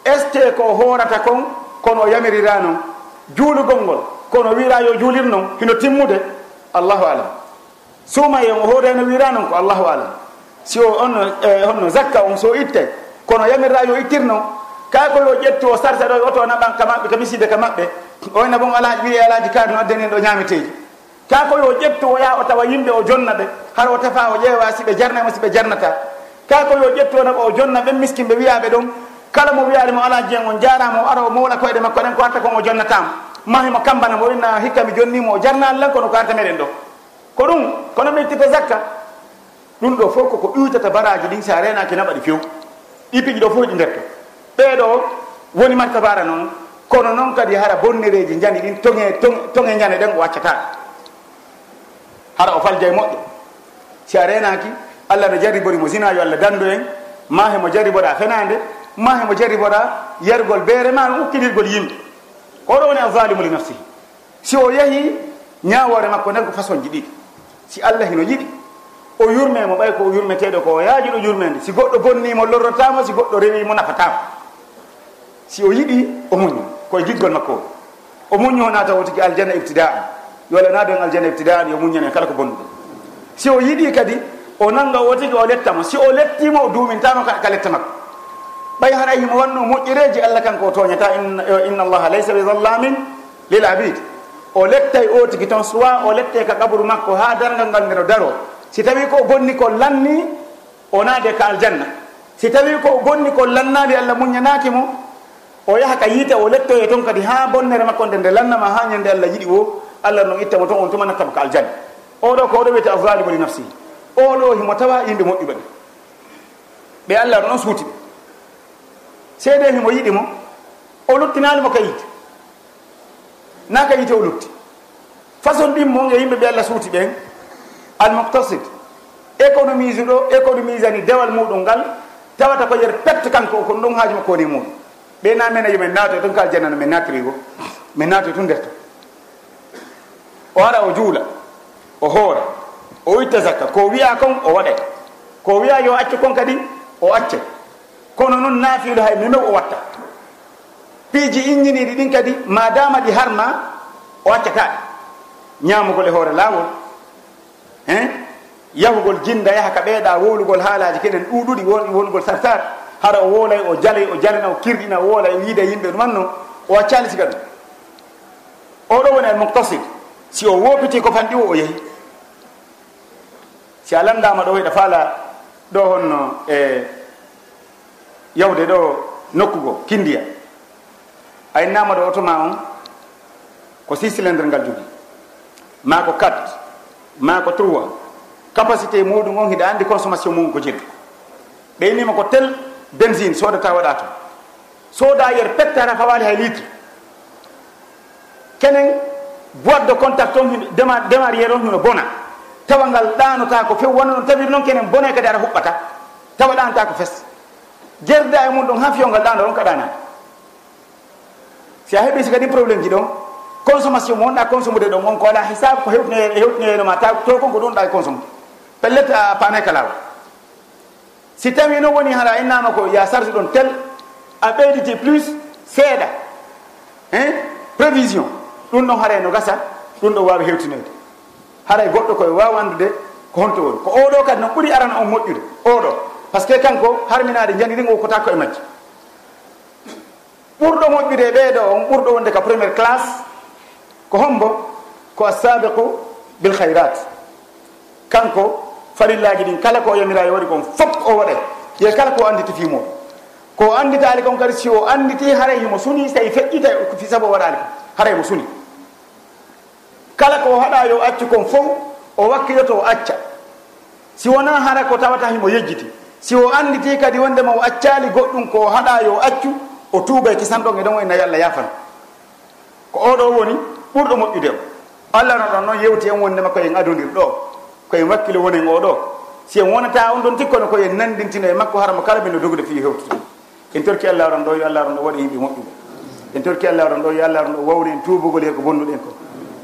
este ko hoorata kon kono o yamirira noon juulugol ngol kono wira yo juulir noon hino timmude? Allahu alam suuma e o hoore no wira noon ko allahu alam si o on honno eh, zakka on so itte kono yamirira yo ittir noon kakol o ƴetti o sarsat ɗo oto naɓan ka maɓɓe ka siide ka maɓɓe. Oyna bon ala wiye alaji kaari no addani ɗo ñameteji kakol o ƴettu o yaa o tawa yimɓe o jonna ɓe har o tafa o ƴeewa siɓe jarnama siɓe jarnata kakol o ƴettu o naɓa o jonna ɓen miskinɓe wiyaɓe ɗon. Kala mo wiyani mo ala jeen on jarama o ara o mowla koyɗe makko ɗen ko arta kon o jonnatama mahimo kambana mo winna hikka mi jonnimo o jarna allan kono ko arta meɗen ɗo. Ko ɗum kono mi tigo zakka. Ɗum ɗo fof koko ƴuytata baraji ɗin sa renaki naɓa ɗi few ɗipiɗi ɗo fof ɗi ndetto ɓeeɗo woni martabara noon kono noon kadi hara bonnereji jani ɗin toŋe toŋe ñane ɗen o waccata hara o falja e moƴƴo. Si a renaki allah no jarribori mo sinajo allah dandu en ma hemo jarriboɗa fenade ma hemo jarriboɗa yergol beere ma ukkidirgol yimɓe. Oɗo woni azalimu li nafsihi si o yeehi ñawore makko nden ko façon ji ɗiɗi. Si allah hino yiɗi o yurme mo ɓay ko o yurmeteɗo ko o yaaji ɗo yurmede si goɗɗo bonnimo lorrotamo si goɗɗo rewimo nafatama si o yiɗi o muño. Koye giggol makko. O o muñu o naata o aljanna ibtidaan yo ala naa en aljanna ibtidaan yo muñane kala ko bonnuɗo si o yiɗi kadi o nanga wotiki o lettamo si o lettima o duumintama ka letta makko. Ɓay hara yimo wanno moƴƴereji allah kanko o toñata inna allaha laysa bi zallamin lil abid o lettay o tigi toon soit o lette ka kaburu makko ha dargal ngal ndeno daro. Si tawi ko bonni ko lanni o naade ka aljanna. Si tawi ko bonni ko lannaade allah muñanaki mo o yaha ka yiite o lettoye toon kadi ha bonnere makko nde nde lannama ha ñande allah yiɗi o allah noon ittamo toon on tumanatamo ko aljanna. Oɗo ko oɗo wiyete azalimu li nafsihi. Oɗo himo tawa yimɓe moƴƴuɓe ɓe ɓe allah ɗo noon suuti ɓe seede himo yiɗi mo o luttinalimo ka yiite. Na ka yiite o lutti. Façon ɗimmo e yimɓe ɓe allah suuti ɓen almuctasid économise ɗo économise ani dewal muɗum ngal tawata ko yer pette kanko o kon ɗon haaji makko woni e muɗum. ɓe namene yomin naato e toon ka aljanna no min naatiri go. Min naato e tun nderto o ara o juula o hoora o itta zakka. Ko wiya kon o waɗay. Ko wiya yo acce kon kadi o acce kono noon naafiiɗo hay mime o watta. Piiji injiniɗi ɗin kadi ma dama ɗi harma o accataɗe ñamugol e hoore laawol hein? Yahugol jinda yaha ka ɓeeɗa wowlugol haalaji keɗen ɗuɗuɗi wolgol sarsar haɗa o woolay o jalay o jalina o kirɗina o woola e wiide yimɓe ɗuman no o accani siga ɗum. Oɗo woni al muctasid si o woopiti ko fanɗi o o yeehi si a landama ɗo heɗa faala ɗo honno e yawde ɗo nokkugo kindiya. A innama ɗo otoma on ko six cylindre ngal jogi. Ma ko quatre ma ko trois. Capacité muɗum on hiɗa andi consommation mum ko jiri ɓeynima ko tel benzine sodata waɗa to. Soda yer pettara fawali hay litre. Kenen boite de contact on démarriére on hino bona. Tawa ngal ɗanota ko few wona ɗon tawir noon kenen bone kadi ara huɓɓata. Tawa ɗanata ko fes. Gerda e mum ɗon ha fiyongal ɗano ɗon kaɗana si a heeɓi si kadi probléme ji ɗon consommation mo wonɗa consommude ɗon on ko waɗa hisabe ko hewtinoe hewtinoyenoma taw to kon ko ɗum ɗa e consomme. Pellette a paane kalawa si tawi noon woni hara innama ko ya charge ɗon tel a ɓeyditi plus seeɗa hein prévision. Ɗum ɗon haray no gasa ɗum ɗon wawi hewtinede. Haray goɗɗo koye wawandude ko honto woni. Ko oɗo kadi noon ɓuuri arana on moƴƴude oɗo. Par ce que kanko harminade janidin o kota koye majje ɓurɗo moƴƴude e ɓeeɗo on ɓurɗo wonde ka premiére classe. Ko hombo ko assabiqu bil hayrat kanko farillaji ɗin kala ko yamirayo e waɗi kon fof o waɗay ye kala ko anditi fimo ko anditali kon kadi si o anditi haray himo suni so tawi feƴƴita e fi saabu o waɗali ko haray mo suni. Kala ko haɗa yo accu kon fof o wakkiloto o acca. Si wona hara ko tawata himo yejjiti si o anditi kadi wondema o accali goɗɗum ko haɗa yo accu o tuuba e kisanɗon e ɗon waynayi allah yafan ko oɗo woni ɓurɗo moƴƴude o. Allah no ɗon noon yewti en wondema koyen adodir ɗo. koye wakkilo wonen oɗo si en wonata on ɗon tikkono koye nandintino e makko haramo kala min no dogude fi hewtude. En torki allah oran ɗo yo allah oran ɗo waɗa yimɓe moƴƴuɓe en torki allah oran ɗo yo allah oran ɗo wawri en tubugol e ko bonnuɗen ko.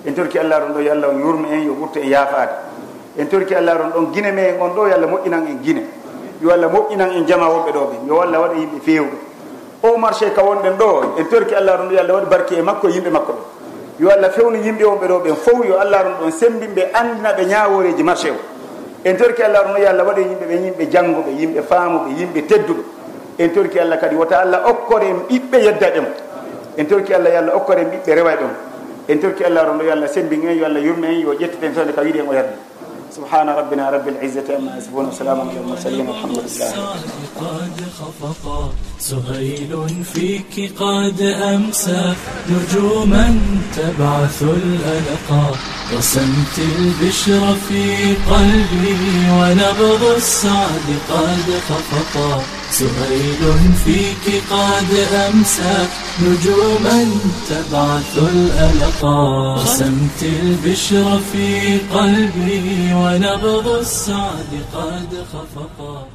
En torki allah oran ɗo yo allah yurmi en yo ɓurta e yaafade en torki allah oran ɗon guine me en on ɗo yo allah moƴƴinan en guine yo allah moƴƴinan en jama wonɓe ɗo ɓe. Yo allah waɗa yimɓe fewɓe o marché ka wonɗen ɗo en torki allah oran ɗo yo allah waɗa barki e makko e yimɓe makko ɗo. yo allah fewnu yimɓe wonɓe ɗo ɓen fof yo allah ron ɗon sembinɓe andina ɓe ñaworeji marché o. En torki allah rono yo allah waɗe yimɓe ɓe yimɓe jannguɓe yimɓe faamuɓe yimɓe tedduɓe. En torki allah kadi wota allah okkore en ɓiɓɓe yeddaɓe mo. En torki allah yo allah okkore en ɓiɓɓe rewaɓe mo. En torki allah rono yo allah sembin en yo allah yurme en yo ƴettiten fewde ka wiɗi en o yardi سبحان ربنا رب العزة أما يصفون وسلام على المرسلين والحمد لله. قد خفقا سهيل فيك قد أمسى نجوما تبعث الألقى رسمت البشر في قلبي ونبض السعد قد خفقا سهيل فيك قد أمسى نجوما تبعث الألقى. رسمت البشر في قلبي ونبض السعد قد خفقا.